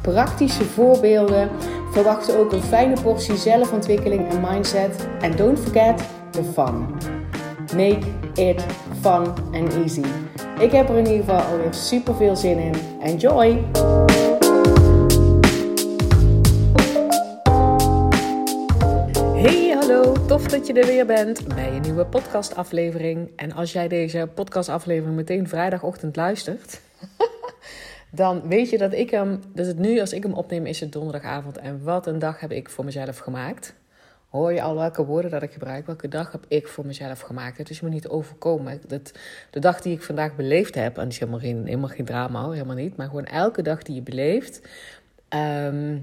praktische voorbeelden. Verwacht ook een fijne portie zelfontwikkeling en mindset. En don't forget the fun. Make it fun and easy. Ik heb er in ieder geval alweer super veel zin in. Enjoy! Hey, hallo, tof dat je er weer bent bij een nieuwe podcastaflevering. En als jij deze podcastaflevering meteen vrijdagochtend luistert, dan weet je dat ik hem, dat het nu als ik hem opneem is het donderdagavond. En wat een dag heb ik voor mezelf gemaakt. Hoor je al welke woorden dat ik gebruik? Welke dag heb ik voor mezelf gemaakt? Het is me niet overkomen. Dat, de dag die ik vandaag beleefd heb, en dat is helemaal geen, helemaal geen drama, helemaal niet. Maar gewoon elke dag die je beleeft. Ehm,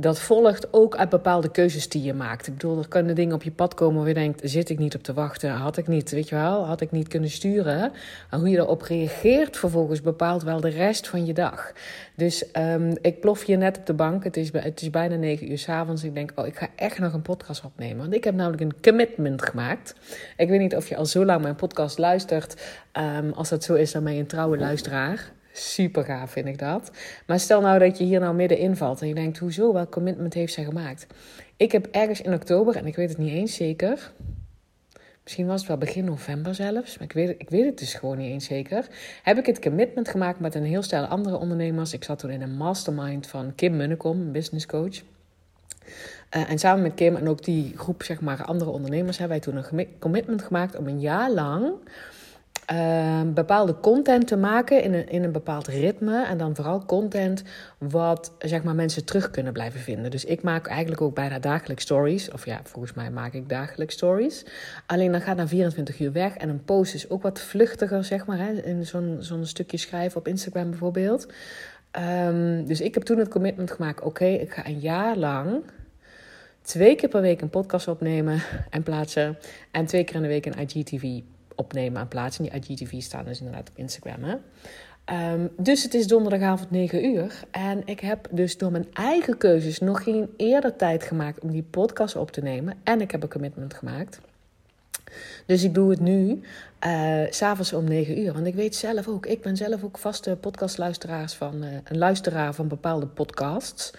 dat volgt ook uit bepaalde keuzes die je maakt. Ik bedoel, er kunnen dingen op je pad komen waar je denkt: zit ik niet op te wachten? Had ik niet, weet je wel, had ik niet kunnen sturen? En hoe je erop reageert vervolgens bepaalt wel de rest van je dag. Dus um, ik plof hier net op de bank. Het is, het is bijna negen uur s'avonds. Ik denk: oh, ik ga echt nog een podcast opnemen. Want ik heb namelijk een commitment gemaakt. Ik weet niet of je al zo lang mijn podcast luistert. Um, als dat zo is, dan ben je een trouwe luisteraar. Super gaaf vind ik dat. Maar stel nou dat je hier nou midden invalt en je denkt, hoezo, welk commitment heeft zij gemaakt? Ik heb ergens in oktober, en ik weet het niet eens zeker, misschien was het wel begin november zelfs, maar ik weet, ik weet het dus gewoon niet eens zeker, heb ik het commitment gemaakt met een heel stel andere ondernemers. Ik zat toen in een mastermind van Kim Munnekom, een business coach. Uh, en samen met Kim en ook die groep, zeg maar, andere ondernemers, hebben wij toen een commitment gemaakt om een jaar lang uh, bepaalde content te maken in een, in een bepaald ritme. En dan vooral content wat zeg maar, mensen terug kunnen blijven vinden. Dus ik maak eigenlijk ook bijna dagelijks stories. Of ja, volgens mij maak ik dagelijks stories. Alleen dan gaat na 24 uur weg. En een post is ook wat vluchtiger, zeg maar. Hè, in zo'n zo'n stukje schrijven op Instagram bijvoorbeeld. Um, dus ik heb toen het commitment gemaakt: oké, ik ga een jaar lang twee keer per week een podcast opnemen en plaatsen. En twee keer in de week een IGTV opnemen en plaatsen. Die IGTV staan dus inderdaad op Instagram. Hè? Um, dus het is donderdagavond 9 uur. En ik heb dus door mijn eigen keuzes nog geen eerder tijd gemaakt om die podcast op te nemen. En ik heb een commitment gemaakt. Dus ik doe het nu, uh, s'avonds om 9 uur. Want ik weet zelf ook, ik ben zelf ook vaste podcastluisteraars van, uh, een luisteraar van bepaalde podcasts.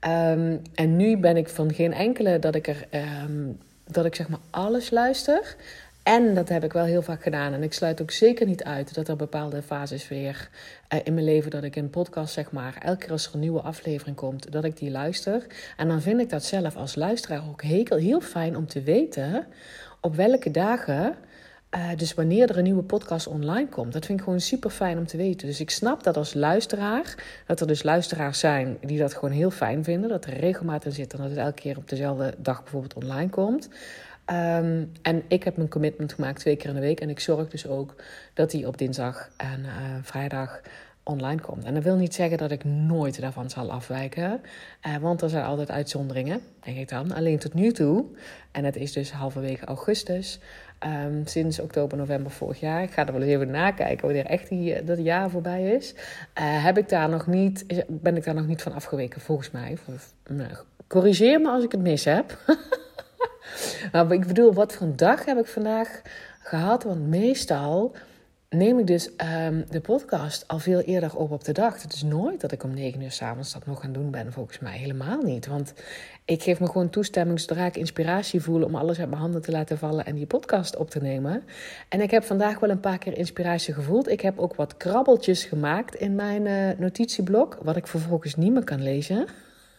Um, en nu ben ik van geen enkele dat ik er, um, dat ik zeg maar alles luister. En dat heb ik wel heel vaak gedaan. En ik sluit ook zeker niet uit dat er bepaalde fases weer uh, in mijn leven dat ik een podcast zeg maar elke keer als er een nieuwe aflevering komt, dat ik die luister. En dan vind ik dat zelf als luisteraar ook heel, heel fijn om te weten op welke dagen. Uh, dus wanneer er een nieuwe podcast online komt. Dat vind ik gewoon super fijn om te weten. Dus ik snap dat als luisteraar, dat er dus luisteraars zijn die dat gewoon heel fijn vinden. Dat er regelmatig in zit en dat het elke keer op dezelfde dag bijvoorbeeld online komt. Um, en ik heb mijn commitment gemaakt twee keer in de week. En ik zorg dus ook dat die op dinsdag en uh, vrijdag online komt. En dat wil niet zeggen dat ik nooit daarvan zal afwijken. Uh, want er zijn altijd uitzonderingen, denk ik dan. Alleen tot nu toe, en het is dus halverwege augustus, um, sinds oktober, november vorig jaar. Ik ga er wel eens even nakijken wanneer echt die, dat jaar voorbij is. Heb ik daar nog niet, ben ik daar nog niet van afgeweken, volgens mij. Nou, corrigeer me als ik het mis heb. Maar ik bedoel, wat voor een dag heb ik vandaag gehad? Want meestal neem ik dus um, de podcast al veel eerder op op de dag. Het is nooit dat ik om negen uur s'avonds dat nog gaan doen ben, volgens mij. Helemaal niet. Want ik geef me gewoon toestemming zodra ik inspiratie voel om alles uit mijn handen te laten vallen en die podcast op te nemen. En ik heb vandaag wel een paar keer inspiratie gevoeld. Ik heb ook wat krabbeltjes gemaakt in mijn uh, notitieblok, wat ik vervolgens niet meer kan lezen.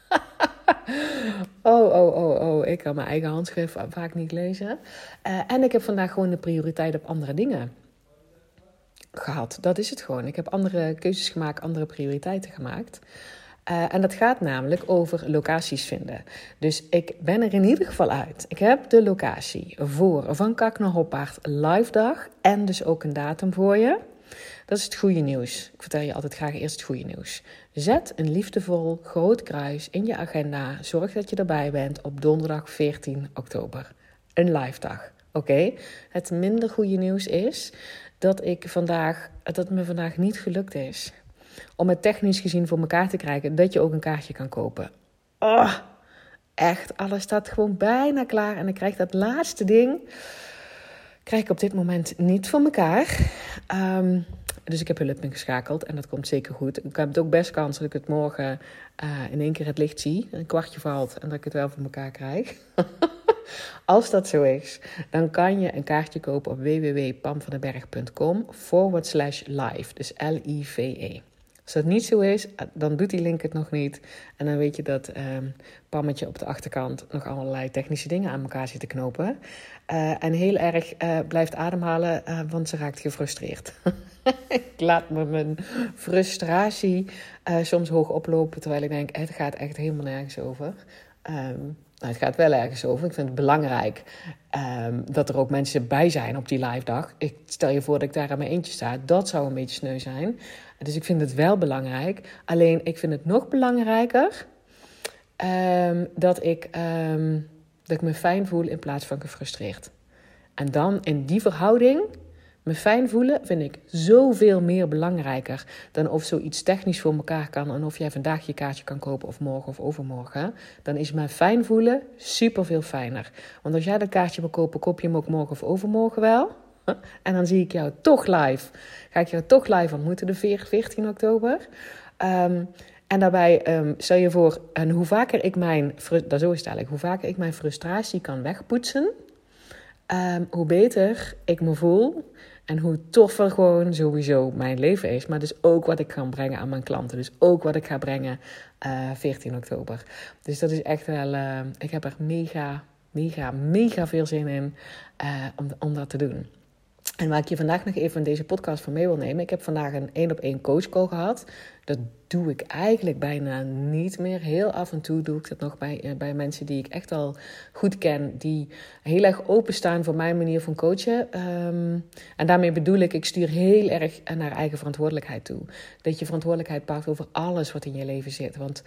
oh, oh, oh, oh. Ik kan mijn eigen handschrift vaak niet lezen. Uh, en ik heb vandaag gewoon de prioriteit op andere dingen gehad. Dat is het gewoon. Ik heb andere keuzes gemaakt, andere prioriteiten gemaakt. Uh, en dat gaat namelijk over locaties vinden. Dus ik ben er in ieder geval uit. Ik heb de locatie voor Van Kak naar Hoppaard live dag. En dus ook een datum voor je. Dat is het goede nieuws. Ik vertel je altijd graag eerst het goede nieuws. Zet een liefdevol groot kruis in je agenda. Zorg dat je erbij bent op donderdag 14 oktober. Een live dag. Oké? Het minder goede nieuws is dat, ik vandaag, dat me vandaag niet gelukt is om het technisch gezien voor elkaar te krijgen dat je ook een kaartje kan kopen. Oh, echt, alles staat gewoon bijna klaar en ik krijg dat laatste ding krijg ik op dit moment niet voor elkaar. Um, dus ik heb hulp ingeschakeld en dat komt zeker goed. Ik heb het ook best kans dat ik het morgen uh, in één keer het licht zie, een kwartje valt en dat ik het wel voor elkaar krijg. Als dat zo is, dan kan je een kaartje kopen op www.pamvandenberg.com forward slash live, dus L-I-V-E. Als dat niet zo is, dan doet die link het nog niet. En dan weet je dat um, Pammetje op de achterkant nog allerlei technische dingen aan elkaar zit te knopen. Uh, en heel erg uh, blijft ademhalen, want ze raakt gefrustreerd. ik laat me mijn frustratie soms hoog oplopen, terwijl ik denk, het gaat echt helemaal nergens over. Um, nou, het gaat wel ergens over. Ik vind het belangrijk um, dat er ook mensen bij zijn op die live dag. Ik stel je voor dat ik daar aan mijn eentje sta. Dat zou een beetje sneu zijn. Dus ik vind het wel belangrijk. Alleen ik vind het nog belangrijker um, dat, ik, um, dat ik me fijn voel in plaats van gefrustreerd. En dan in die verhouding me fijn voelen vind ik zoveel meer belangrijker dan of zoiets technisch voor elkaar kan en of jij vandaag je kaartje kan kopen of morgen of overmorgen. Dan is mijn fijn voelen super veel fijner. Want als jij dat kaartje wil kopen, koop je hem ook morgen of overmorgen wel. En dan zie ik jou toch live. Ga ik jou toch live ontmoeten de 14 oktober. Um, en daarbij um, stel je voor, en hoe vaker ik mijn, dat zo is eigenlijk, hoe vaker ik mijn frustratie kan wegpoetsen, um, hoe beter ik me voel. En hoe toffer gewoon sowieso mijn leven is. Maar dus ook wat ik ga brengen aan mijn klanten. Dus ook wat ik ga brengen uh, eh, 14 oktober. Dus dat is echt wel. Ik heb er mega, mega, mega veel zin in uh, om, om dat te doen. En waar ik je vandaag nog even in deze podcast van mee wil nemen. Ik heb vandaag een één op één coachcall gehad. Dat doe ik eigenlijk bijna niet meer. Heel af en toe doe ik dat nog bij, eh, bij mensen die ik echt al goed ken. Die heel erg openstaan voor mijn manier van coachen. Um, en daarmee bedoel ik, ik stuur heel erg naar eigen verantwoordelijkheid toe. Dat je verantwoordelijkheid pakt over alles wat in je leven zit. Want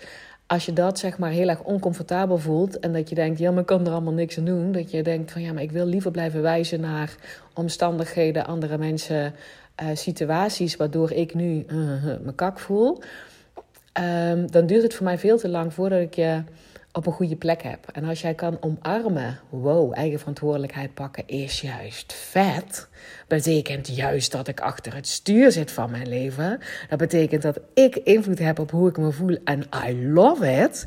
als je dat zeg maar heel erg oncomfortabel voelt en dat je denkt, ja, maar ik kan er allemaal niks aan doen. Dat je denkt van ja, maar ik wil liever blijven wijzen naar omstandigheden, andere mensen, uh, situaties waardoor ik nu uh, mijn kak voel. Um, dan duurt het voor mij veel te lang voordat ik je op een goede plek heb. En als jij kan omarmen, wow, eigen verantwoordelijkheid pakken is juist vet. Betekent juist dat ik achter het stuur zit van mijn leven. Dat betekent dat ik invloed heb op hoe ik me voel en I love it.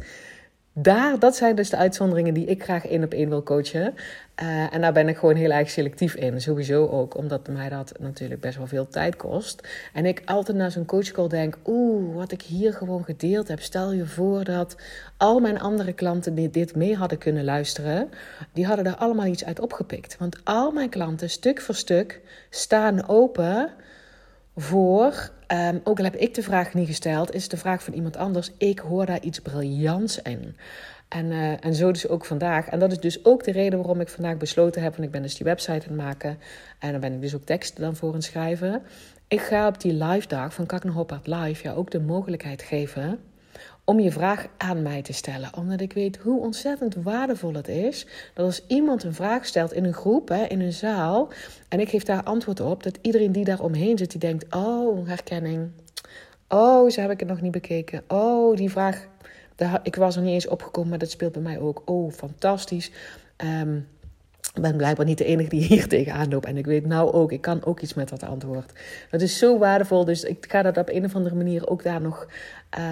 Daar, dat zijn dus de uitzonderingen die ik graag één op één wil coachen. Uh, en daar ben ik gewoon heel erg selectief in. Sowieso ook, omdat mij dat natuurlijk best wel veel tijd kost. En ik altijd naar zo'n coachcall denk: oeh, wat ik hier gewoon gedeeld heb. Stel je voor dat al mijn andere klanten die dit mee hadden kunnen luisteren, die hadden er allemaal iets uit opgepikt. Want al mijn klanten, stuk voor stuk, staan open voor, um, ook al heb ik de vraag niet gesteld, is de vraag van iemand anders. Ik hoor daar iets briljants in. En, uh, en zo dus ook vandaag. En dat is dus ook de reden waarom ik vandaag besloten heb. Want ik ben dus die website aan het maken. En dan ben ik dus ook teksten dan voor aan het schrijven. Ik ga op die live dag van Kakkenhoppert Live ja ook de mogelijkheid geven om je vraag aan mij te stellen. Omdat ik weet hoe ontzettend waardevol het is dat als iemand een vraag stelt in een groep, hè, in een zaal, en ik geef daar antwoord op, dat iedereen die daar omheen zit, die denkt: Oh, herkenning. Oh, zo heb ik het nog niet bekeken. Oh, die vraag, daar, ik was er niet eens opgekomen, maar dat speelt bij mij ook. Oh, fantastisch. Um, ik ben blijkbaar niet de enige die hier tegenaan loopt. En ik weet nou ook, ik kan ook iets met dat antwoord. Dat is zo waardevol. Dus ik ga dat op een of andere manier ook daar nog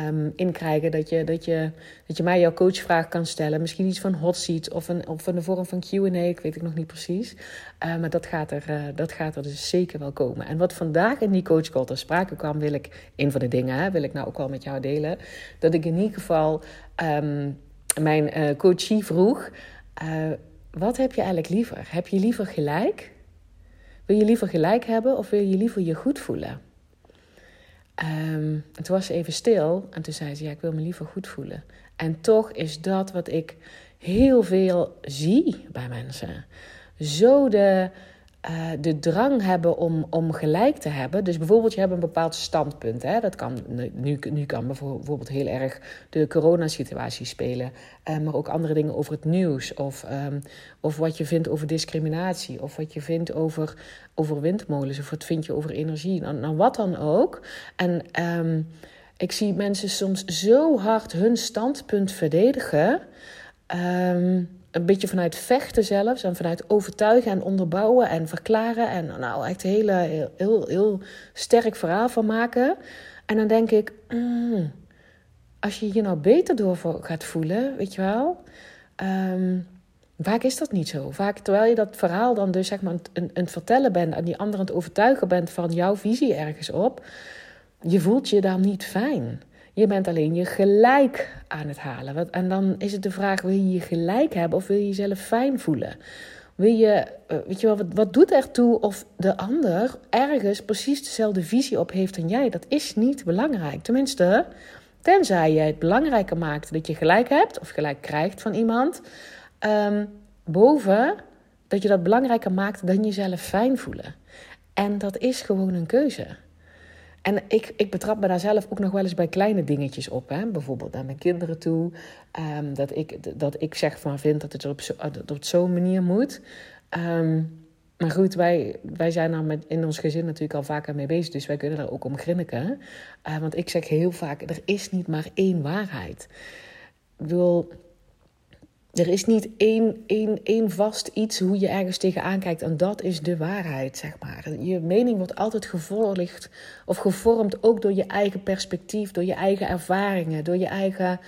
um, in krijgen. Dat je, dat, je, dat je mij jouw coachvraag kan stellen. Misschien iets van hot seat of een, of een vorm van QA. Ik weet ik nog niet precies. Uh, maar dat gaat, er, uh, dat gaat er dus zeker wel komen. En wat vandaag in die coachcall ter sprake kwam, wil ik, een van de dingen, hè, wil ik nou ook wel met jou delen. Dat ik in ieder geval um, mijn uh, coachie vroeg wat heb je eigenlijk liever? Heb je liever gelijk? Wil je liever gelijk hebben of wil je liever je goed voelen? Um, het was even stil en toen zei ze: Ja, ik wil me liever goed voelen. En toch is dat wat ik heel veel zie bij mensen. Zo de uh, de drang hebben om, om gelijk te hebben. Dus bijvoorbeeld, je hebt een bepaald standpunt. Hè? Dat kan, nu, nu kan bijvoorbeeld heel erg de coronasituatie spelen. Uh, maar ook andere dingen over het nieuws. Of, um, of wat je vindt over discriminatie. Of wat je vindt over, over windmolens. Of wat vind je over energie. Nou, nou wat dan ook. En um, ik zie mensen soms zo hard hun standpunt verdedigen. Um, een beetje vanuit vechten zelfs. En vanuit overtuigen en onderbouwen en verklaren. En nou, echt een hele, heel, heel, sterk verhaal van maken. En dan denk ik, mm, als je je nou beter door gaat voelen, weet je wel. Um, vaak is dat niet zo. Vaak terwijl je dat verhaal dan dus zeg maar een, een vertellen bent. En die anderen aan het overtuigen bent van jouw visie ergens op. Je voelt je dan niet fijn. Je bent alleen je gelijk aan het halen. En dan is het de vraag: wil je je gelijk hebben of wil je jezelf fijn voelen? Wil je, eh, weet je wel, wat, wat doet ertoe of de ander ergens precies dezelfde visie op heeft dan jij? Dat is niet belangrijk. Tenminste, tenzij je het belangrijker maakt dat je gelijk hebt of gelijk krijgt van iemand. Um, boven dat je dat belangrijker maakt dan jezelf fijn voelen. En dat is gewoon een keuze. En ik, ik betrap me daar zelf ook nog wel eens bij kleine dingetjes op. Hè? Bijvoorbeeld naar mijn kinderen toe. Um, dat, ik, dat ik zeg van vind dat het op, zo, op zo'n manier moet. Um, maar goed, wij, wij zijn daar met, in ons gezin natuurlijk al vaker mee bezig. Dus wij kunnen er ook om grinniken. Uh, want ik zeg heel vaak, er is niet maar één waarheid. Ik bedoel, er is niet één, één, één vast iets hoe je ergens tegenaan kijkt. En dat is de waarheid, zeg maar. Je mening wordt altijd gevolgd of gevormd ook door je eigen perspectief, door je eigen ervaringen, door je eigen.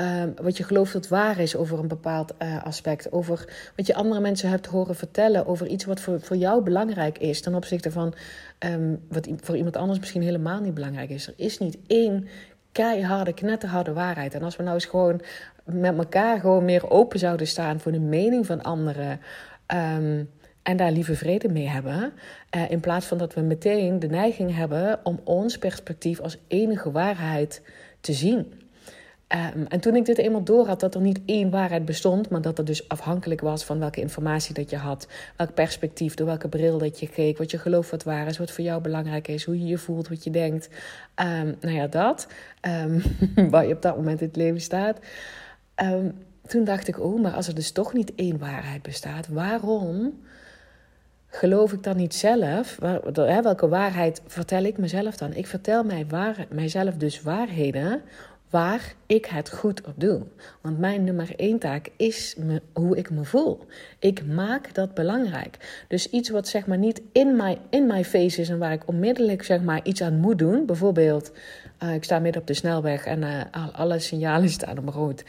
Uh, wat je gelooft dat waar is over een bepaald uh, aspect. Over wat je andere mensen hebt horen vertellen. Over iets wat voor, voor jou belangrijk is. Ten opzichte van um, wat voor iemand anders misschien helemaal niet belangrijk is. Er is niet één keiharde, knetterharde waarheid. En als we nou eens gewoon met elkaar gewoon meer open zouden staan voor de mening van anderen. Um, en daar lieve vrede mee hebben. Uh, in plaats van dat we meteen de neiging hebben om ons perspectief als enige waarheid te zien. Um, en toen ik dit eenmaal door had, dat er niet één waarheid bestond, maar dat het dus afhankelijk was van welke informatie dat je had, welk perspectief, door welke bril dat je keek, wat je gelooft wat waar is, wat voor jou belangrijk is, hoe je je voelt, wat je denkt. Um, nou ja, dat. Waar je op dat moment in het leven staat. Um, toen dacht ik, oh, maar als er dus toch niet één waarheid bestaat, waarom geloof ik dan niet zelf? welke waarheid vertel ik mezelf dan? Ik vertel mij waar, mijzelf dus waarheden waar ik het goed op doe. Want mijn nummer één taak is hoe ik me voel. Ik maak dat belangrijk. Dus iets wat zeg maar niet in my, in my face is en waar ik onmiddellijk zeg maar iets aan moet doen. Bijvoorbeeld, uh, ik sta midden op de snelweg en uh, alle signalen staan op rood.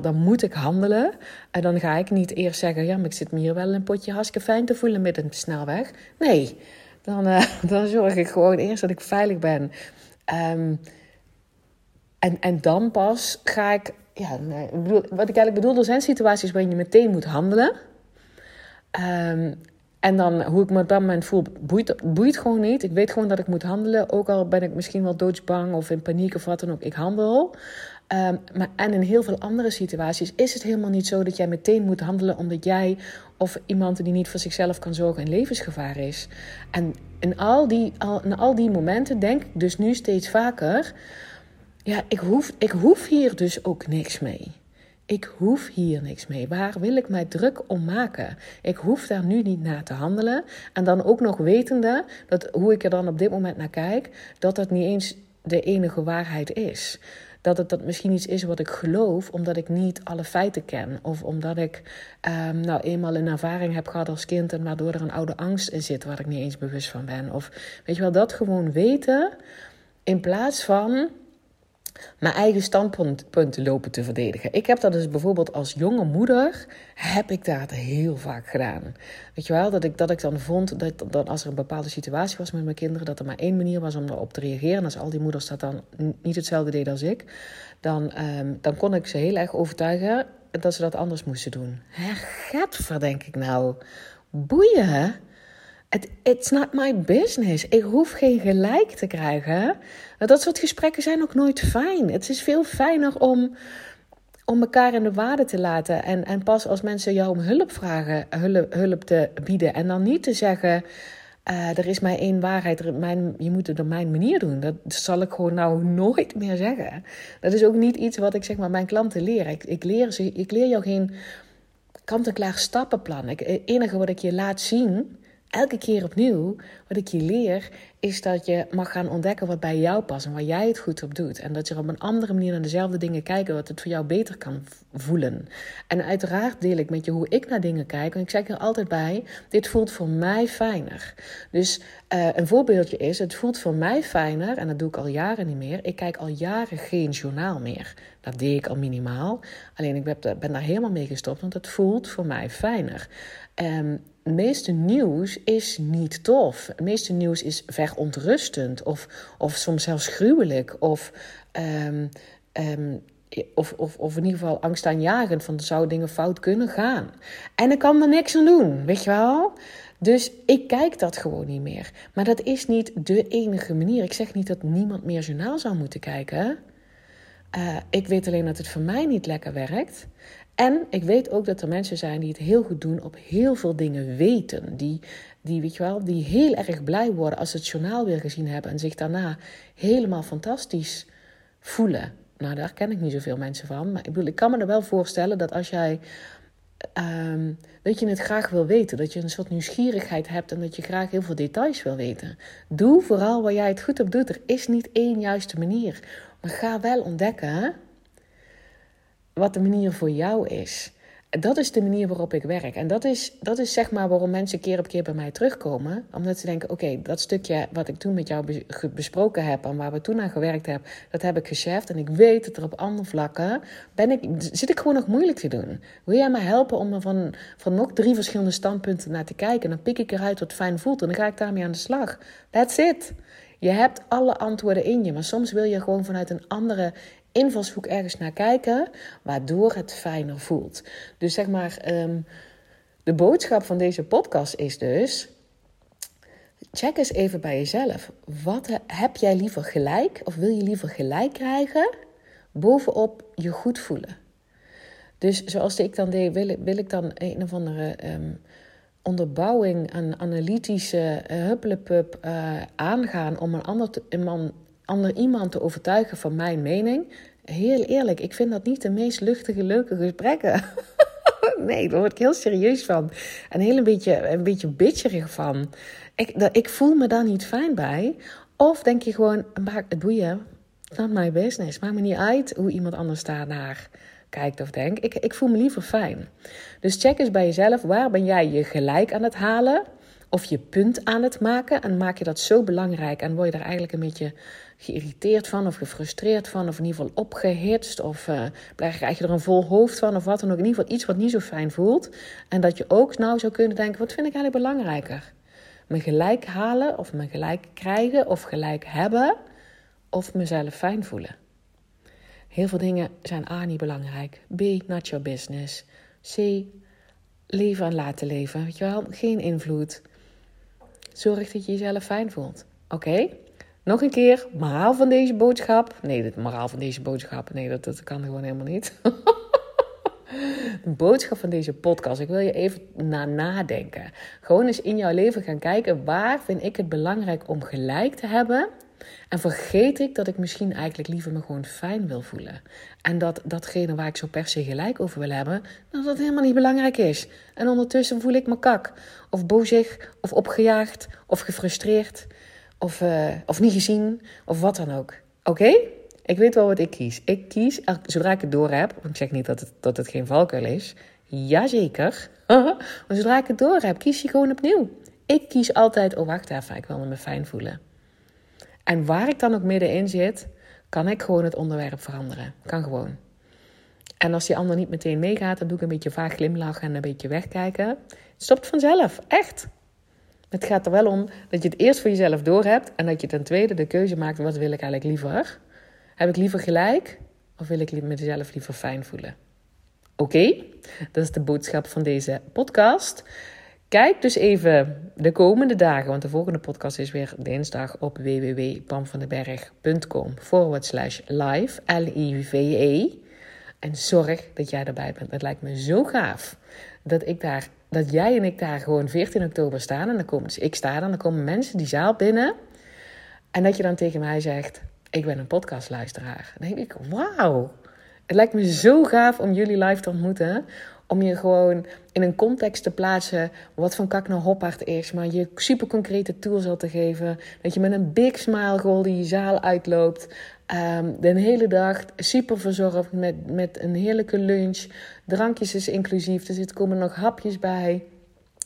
Dan moet ik handelen. En dan ga ik niet eerst zeggen, ja, maar ik zit me hier wel een potje hartstikke fijn te voelen midden op de snelweg. Nee, dan, uh, dan zorg ik gewoon eerst dat ik veilig ben. Um, en, en dan pas ga ik. Ja, ik bedoel, wat ik eigenlijk bedoel, er zijn situaties waarin je meteen moet handelen. Um, en dan hoe ik me op dat moment voel, boeit, boeit gewoon niet. Ik weet gewoon dat ik moet handelen. Ook al ben ik misschien wel doodsbang of in paniek of wat dan ook. Ik handel. Um, maar, en in heel veel andere situaties is het helemaal niet zo dat jij meteen moet handelen omdat jij of iemand die niet voor zichzelf kan zorgen in levensgevaar is. En in al die, al, in al die momenten denk ik dus nu steeds vaker ja, ik hoef, ik hoef hier dus ook niks mee. Ik hoef hier niks mee. Waar wil ik mij druk om maken? Ik hoef daar nu niet naar te handelen. En dan ook nog wetende dat hoe ik er dan op dit moment naar kijk, dat dat niet eens de enige waarheid is. Dat het dat misschien iets is wat ik geloof, omdat ik niet alle feiten ken. Of omdat ik um, nou eenmaal een ervaring heb gehad als kind en waardoor er een oude angst in zit waar ik niet eens bewust van ben. Of weet je wel, dat gewoon weten in plaats van mijn eigen standpunten lopen te verdedigen. Ik heb dat dus bijvoorbeeld als jonge moeder, heb ik dat heel vaak gedaan. Weet je wel, dat ik, dat ik dan vond dat, dat als er een bepaalde situatie was met mijn kinderen, dat er maar één manier was om erop te reageren. En als al die moeders dat dan niet hetzelfde deden als ik, dan, um, dan kon ik ze heel erg overtuigen dat ze dat anders moesten doen. Hè, denk ik nou. Boeien, It, it's not my business. Ik hoef geen gelijk te krijgen. Dat soort gesprekken zijn ook nooit fijn. Het is veel fijner om, om elkaar in de waarde te laten. En, en pas als mensen jou om hulp vragen, hulp, te bieden. En dan niet te zeggen. Uh, er is maar één waarheid, mijn, je moet het op mijn manier doen. Dat zal ik gewoon nou nooit meer zeggen. Dat is ook niet iets wat ik zeg maar mijn klanten leer. Ik, ik, leer, ze, ik leer jou geen kant-en-klaar stappenplan. het enige wat ik je laat zien, elke keer opnieuw, wat ik je leer, is dat je mag gaan ontdekken wat bij jou past en waar jij het goed op doet. En dat je op een andere manier naar dezelfde dingen kijkt, wat het voor jou beter kan voelen. En uiteraard deel ik met je hoe ik naar dingen kijk. En ik zeg er altijd bij: dit voelt voor mij fijner. Dus uh, een voorbeeldje is: het voelt voor mij fijner, en dat doe ik al jaren niet meer. Ik kijk al jaren geen journaal meer. Dat deed ik al minimaal. Alleen ik ben, daar helemaal mee gestopt, want het voelt voor mij fijner. Het meeste nieuws is niet tof. Het meeste nieuws is verontrustend of, of soms zelfs gruwelijk of, um, um, of, of, of in ieder geval angstaanjagend van zouden dingen fout kunnen gaan. En ik kan er niks aan doen, weet je wel? Dus ik kijk dat gewoon niet meer. Maar dat is niet de enige manier. Ik zeg niet dat niemand meer journaal zou moeten kijken. Uh, ik weet alleen dat het voor mij niet lekker werkt. En ik weet ook dat er mensen zijn die het heel goed doen op heel veel dingen weten. Die, die, weet je wel, die heel erg blij worden als ze het journaal weer gezien hebben. En zich daarna helemaal fantastisch voelen. Nou, daar ken ik niet zoveel mensen van. Maar ik, bedoel, ik kan me er wel voorstellen dat als jij. Um, dat je het graag wil weten. Dat je een soort nieuwsgierigheid hebt en dat je graag heel veel details wil weten. Doe vooral waar jij het goed op doet. Er is niet één juiste manier. Maar ga wel ontdekken wat de manier voor jou is. Dat is de manier waarop ik werk. En dat is, dat is zeg maar waarom mensen keer op keer bij mij terugkomen. Omdat ze denken: oké, dat stukje wat ik toen met jou besproken heb en waar we toen aan gewerkt hebben, dat heb ik gecheft. En ik weet dat er op andere vlakken ben ik, zit ik gewoon nog moeilijk te doen. Wil jij mij helpen om er van, van nog drie verschillende standpunten naar te kijken? En dan pik ik eruit wat fijn voelt en dan ga ik daarmee aan de slag. That's it. Je hebt alle antwoorden in je, maar soms wil je gewoon vanuit een andere invalshoek ergens naar kijken, waardoor het fijner voelt. Dus zeg maar, ehm, de boodschap van deze podcast is dus. Check eens even bij jezelf. Wat heb jij liever gelijk of wil je liever gelijk krijgen bovenop je goed voelen? Dus zoals ik dan deed, wil, wil ik dan een of andere um, onderbouwing, een analytische uh, huppelepup uh, aangaan om een ander, een ander iemand te overtuigen van mijn mening. Heel eerlijk, ik vind dat niet de meest luchtige, leuke gesprekken. nee, daar word ik heel serieus van. En heel een beetje, een beetje bitcherig van. Ik, dat, ik voel me daar niet fijn bij. Of denk je gewoon, maak het boeien. Not my business. Maakt me niet uit hoe iemand anders daarnaar kijkt of denkt. Ik, ik voel me liever fijn. Dus check eens bij jezelf, waar ben jij je gelijk aan het halen? Of je punt aan het maken. En maak je dat zo belangrijk en word je daar eigenlijk een beetje geïrriteerd van of gefrustreerd van, of in ieder geval opgehitst, of uh, krijg je er een vol hoofd van, of wat dan ook. In ieder geval iets wat niet zo fijn voelt. En dat je ook nou zou kunnen denken: wat vind ik eigenlijk belangrijker? Me gelijk halen, of me gelijk krijgen, of gelijk hebben, of mezelf fijn voelen. Heel veel dingen zijn A niet belangrijk, B not your business, C leven en laten leven. Weet je wel, geen invloed. Zorg dat je jezelf fijn voelt. Oké? Nog een keer, moraal van deze boodschap. Nee, het moraal van deze boodschap, nee, dat, dat kan gewoon helemaal niet. de boodschap van deze podcast. Ik wil je even na nadenken. Gewoon eens in jouw leven gaan kijken. Waar vind ik het belangrijk om gelijk te hebben? En vergeet ik dat ik misschien eigenlijk liever me gewoon fijn wil voelen. En dat datgene waar ik zo per se gelijk over wil hebben, dat dat helemaal niet belangrijk is. En ondertussen voel ik me kak. Of bozig, of opgejaagd, of gefrustreerd of, uh, of niet gezien, of wat dan ook. Oké? Ik weet wel wat ik kies. Ik kies, zodra ik het door heb, want ik zeg niet dat het, dat het geen valkuil is. Jazeker. maar zodra ik het door heb, kies je gewoon opnieuw. Ik kies altijd, oh wacht even, ik wil me fijn voelen. En waar ik dan ook middenin zit, kan ik gewoon het onderwerp veranderen. Kan gewoon. En als die ander niet meteen meegaat, dan doe ik een beetje vaag glimlachen en een beetje wegkijken. Het stopt vanzelf, echt. Het gaat er wel om dat je het eerst voor jezelf doorhebt en dat je ten tweede de keuze maakt: wat wil ik eigenlijk liever? Heb ik liever gelijk of wil ik mezelf liever fijn voelen? Oké, dat is de boodschap van deze podcast. Kijk dus even de komende dagen, want de volgende podcast is weer dinsdag op www.pamvandenberg.com forward slash live, L-I-V-E. En zorg dat jij erbij bent. Het lijkt me zo gaaf dat, ik daar, dat jij en ik daar gewoon 14 oktober staan. En dan komen, dus ik sta dan, dan komen mensen die zaal binnen. En dat je dan tegen mij zegt: Ik ben een podcastluisteraar. Dan denk ik: Wauw. Het lijkt me zo gaaf om jullie live te ontmoeten. Om je gewoon in een context te plaatsen. Wat van Kak naar is. Maar je super concrete tools al te geven. Dat je met een big smile goal die zaal uitloopt. Um, de hele dag super verzorgd met, met een heerlijke lunch. Drankjes is inclusief. Er zitten komen nog hapjes bij.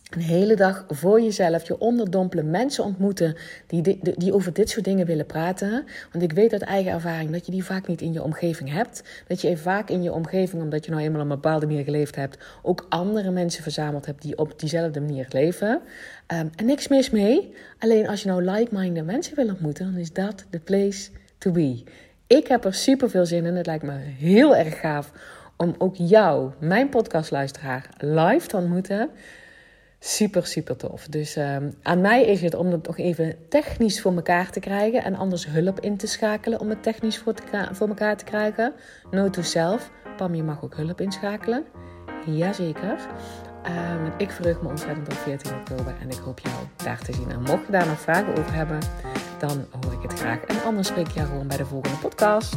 Een hele dag voor jezelf, je onderdompelen, mensen ontmoeten die, die, die over dit soort dingen willen praten. Want ik weet uit eigen ervaring dat je die vaak niet in je omgeving hebt. Dat je vaak in je omgeving, omdat je nou eenmaal op een bepaalde manier geleefd hebt, ook andere mensen verzameld hebt die op diezelfde manier leven. Um, en niks mis mee. Alleen als je nou like-minded mensen wil ontmoeten, dan is dat de place to be. Ik heb er super veel zin in. Het lijkt me heel erg gaaf om ook jou, mijn podcastluisteraar, live te ontmoeten. Super, super tof. Dus um, aan mij is het om het nog even technisch voor elkaar te krijgen. En anders hulp in te schakelen om het technisch voor, te, voor elkaar te krijgen. No to self. Pam, je mag ook hulp inschakelen. Jazeker. Um, ik verheug me ontzettend op 14 oktober. En ik hoop jou daar te zien. En mocht je daar nog vragen over hebben, dan hoor ik het graag. En anders spreek ik jou gewoon bij de volgende podcast.